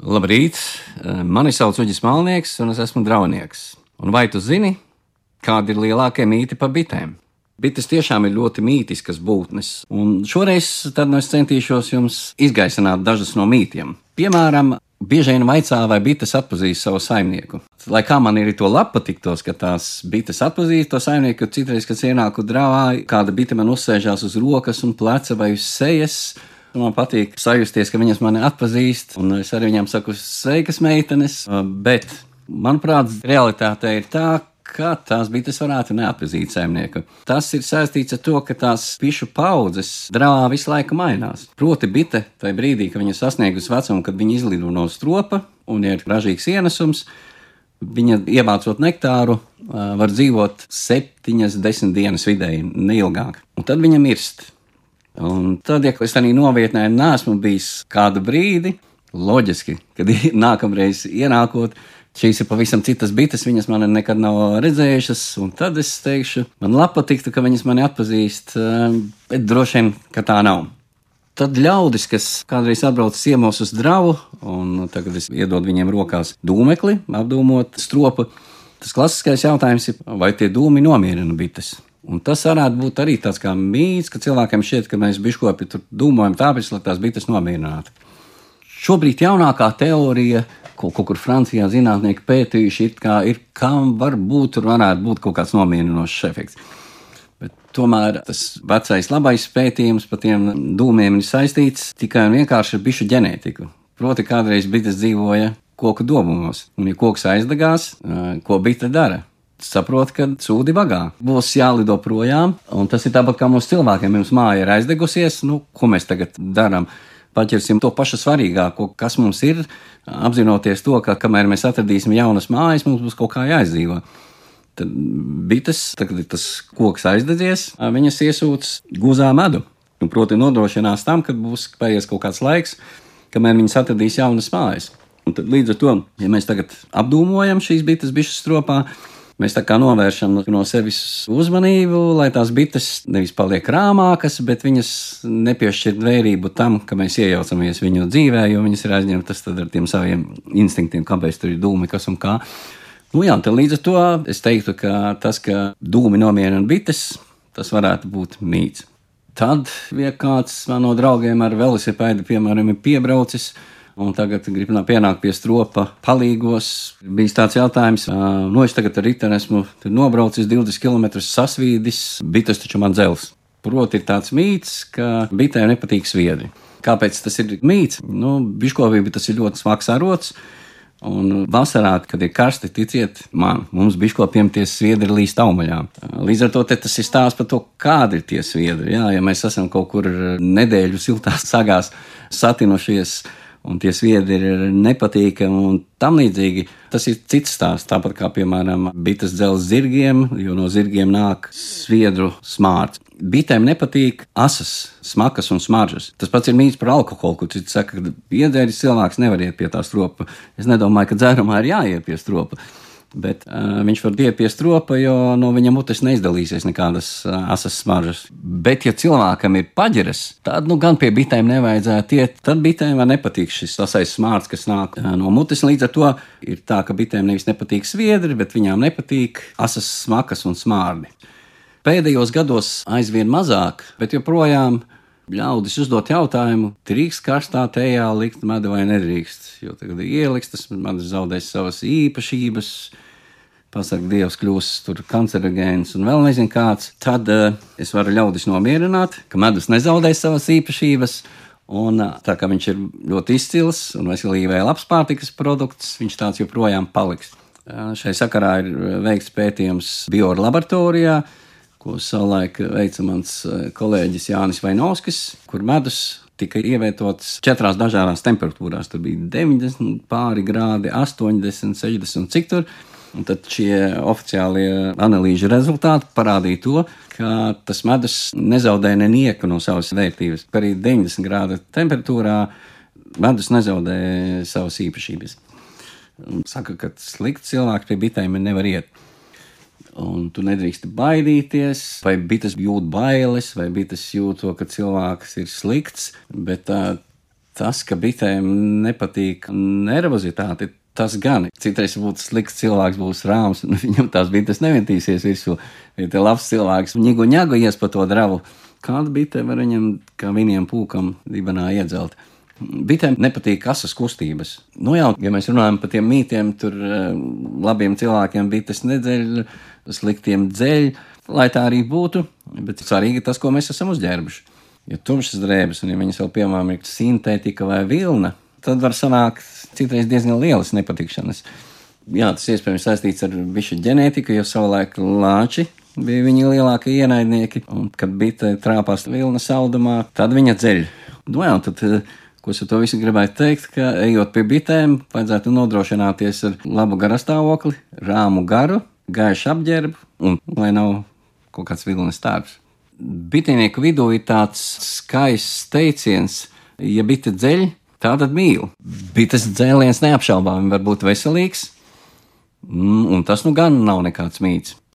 Labrīt, mani sauc Uģis Malnieks, un es esmu draunieks. Un vai tu zini, kādi ir lielākie mīti par bitēm? Bites tiešām ir ļoti mītiskas būtnes, un šoreiz nu es centīšos jums izgaisināt dažus no mītiem. Piemēram, bieži vien vaicā, vai bites atpazīst savu saimnieku. Lai kā man ir to labi patiktos, ka tās bites atpazīst to saimnieku, citreiz, kad ienāku drāvā, kāda bite man uzsēžās uz rokas un pleca vai uz sejas, Man patīk sajusties, ka viņas mani atpazīst, un es arī viņām saku, sveikas, meitenes. Bet, manuprāt, realitāte ir tā, ka tās bites varētu neatpazīt saimnieku. Tas ir saistīts ar to, ka tās pišu paudzes drāvā visu laiku mainās. Proti, bite tajā brīdī, kad viņa sasniegusi vecumu, kad viņa izlido no stropa un ir ražīgs ienesums, viņa iemācot nektāru, var dzīvot septiņas, desmit dienas vidēji, neilgāk. Un tad viņa mirst. Un tad, ja es tādā novietnē neesmu bijis kādu brīdi, loģiski, kad nākamreiz ienākot, šīs ir pavisam citas bites, viņas man nekad nav redzējušas, un tad es teikšu, man labi patiktu, ka viņas mani atpazīst, eh, bet droši vien, ka tā nav. Tad ļaudis, kas kādreiz atbrauc ciemos uz dravu, un tagad es iedodu viņiem rokās dūmekli, apdūmot stropu, tas klasiskais jautājums ir, vai tie dūmi nomierina bites? Un tas varētu būt arī tāds kā mīts, ka cilvēkiem šķiet, ka mēs biškopi tur domājam tāpēc, lai tās bites nomierinātu. Šobrīd jaunākā teorija, ko kaut kur Francijā zinātnieki pētījuši, ir, kā, ir kam var būt, tur varētu būt kaut kāds nomierinošs efekts. Bet tomēr tas vecais labais pētījums par tiem dūmiem ir saistīts tikai un vienkārši ar bišu ģenētiku. Proti, kādreiz bites dzīvoja koku dobumos, un ja koks aizdegās, ko bite dara? Saprot, ka sūdi vagā. Būs jālido projām, un tas ir tāpat kā mūsu cilvēkiem. Mums māja ir aizdegusies, nu, ko mēs tagad darām? Paķersim to pašu svarīgāko, kas mums ir, apzinoties to, ka kamēr mēs atradīsim jaunas mājas, mums būs kaut kā jāizdzīvo. Tad bites, tad, kad tas koks aizdedzies, viņas iesūc guzā medu. Un, proti, nodrošinās tam, ka būs paies kaut kāds laiks, kamēr viņas atradīs jaunas mājas. Un tad, līdz ar to, ja mēs tagad apdūmojam šīs bites bišu stropā, Mēs tā kā novēršam no sevis uzmanību, lai tās bites nevis paliek rāmākas, bet viņas nepiešķir vērību tam, ka mēs iejaucamies viņu dzīvē, jo viņas ir aizņemtas ar tiem saviem instinktiem, kāpēc tur ir dūmi, kas un kā. Nu jā, līdz ar to es teiktu, ka tas, ka dūmi nomierina bites, tas varētu būt mīts. Tad, ja kāds no draugiem ar velosipēdu, piemēram, ir piebraucis, un tagad grib pienākt pie stropa palīgos. Bija tāds jautājums, nu es tagad ar riteni esmu nobraucis 20 km sasvīdis, bites taču man dzels. Proti ir tāds mīts, ka bitēm nepatīk sviedri. Kāpēc tas ir mīts? Nu, biškovība tas ir ļoti smags arots. Un vasarā, kad ir karsti, ticiet man, mums biškopiem tie sviedri līdz taumaļām. Līdz ar to tas ir stāsts par to, kādi ir tie sviedri. Jā, ja mēs esam kaut kur nedēļu siltās sagās satinušies, un tie sviedri ir nepatīkami un tam līdzīgi. Tas ir cits stāsts, tāpat kā, piemēram, bites dzelzs zirgiem, jo no zirgiem nāk sviedru smārts. Bitēm nepatīk asas, smagas un smaržas. Tas pats ir mīts par alkoholu, kur cits saka, ka iedzēris cilvēks nevar iet pie tā stropa. Es nedomāju, ka dzērumā ir jāiet pie stropa bet uh, viņš var diepiest ropa, jo no viņa mutes neizdalīsies nekādas uh, asas smaržas. Bet, ja cilvēkam ir paģeras, tad nu gan pie bitēm nevajadzētu iet. Tad bitēm var nepatikt šis asais smārts, kas nāk uh, no mutes. Līdz ar to ir tā, ka bitēm nevis nepatīk sviedri, bet viņām nepatīk asas smakas un smārdi. Pēdējos gados aizvien mazāk, bet joprojām ļaudis uzdot jautājumu, drīkst karstā tējā likt medu vai nedrīkst. Jo tagad ieliks, tas medus zaudēs savas īpašības. Pasaka, Dievs kļūs tur kancerogēns un vēl nezinu kāds. Tad uh, es varu ļaudis nomierināt, ka medus nezaudēs savas īpašības. Un uh, tā kā viņš ir ļoti izcils un veselībai labs pārtikas produkts, viņš tāds joprojām paliks. Uh, šai sakarā ir veikts pētījums biolaboratorijā. laboratorijā ko savulaik veica mans eh, kolēģis Jānis Vainovskis, kur medus tika ievietots četrās dažādās temperatūrās. Tur bija 90 pāri grādi, 80, 60 cik tur. Un tad šie oficiālie analīžu rezultāti parādīja to, ka tas medus nezaudē nenieku no savas vērtības. Arī 90 grādu temperatūrā medus nezaudē savas īpašības. Saka, ka slikti cilvēki pie bitēm nevar iet un tu nedrīkst baidīties, vai bites jūt bailes, vai bites jūt to, ka cilvēks ir slikts. Bet tā, Tas, ka bitēm nepatīk nervozitāte, tas gan. Citreiz būtu slikts cilvēks, būs rāms, un viņam tās bites neventīsies virsū. Ja te labs cilvēks, ņigu ņagu ies pa to dravu, kāda bite var viņam, kā viņiem pūkam, dibenā iedzelt. Bitēm nepatīk asas kustības. Nu jau, ja mēs runājam par tiem mītiem, tur labiem cilvēkiem bites nedzeļ, sliktiem dzeļ, lai tā arī būtu, bet svarīgi tas, ko mēs esam uzģērbuši. Ja tumšas drēbes, un ja viņas vēl piemēram ir sintētika vai vilna, tad var sanākt citreiz diezgan lielas nepatikšanas. Jā, tas iespējams saistīts ar višu ģenētiku, jo savulaik lāči bija viņa lielākie ienaidnieki, un kad bite trāpās vilna saldumā, tad viņa dzeļ. Nu jā, tad Ko es ar to visu gribēju teikt, ka ejot pie bitēm, vajadzētu nodrošināties ar labu garastāvokli, rāmu garu, gaišu apģērbu un lai nav kaut kāds vilnas tārps. Bitinieku vidū ir tāds skaists teiciens, ja bite dzeļ, tā tad mīl. Bites dzēliens neapšaubāmi var būt veselīgs, mm, un tas nu gan nav nekāds mīts.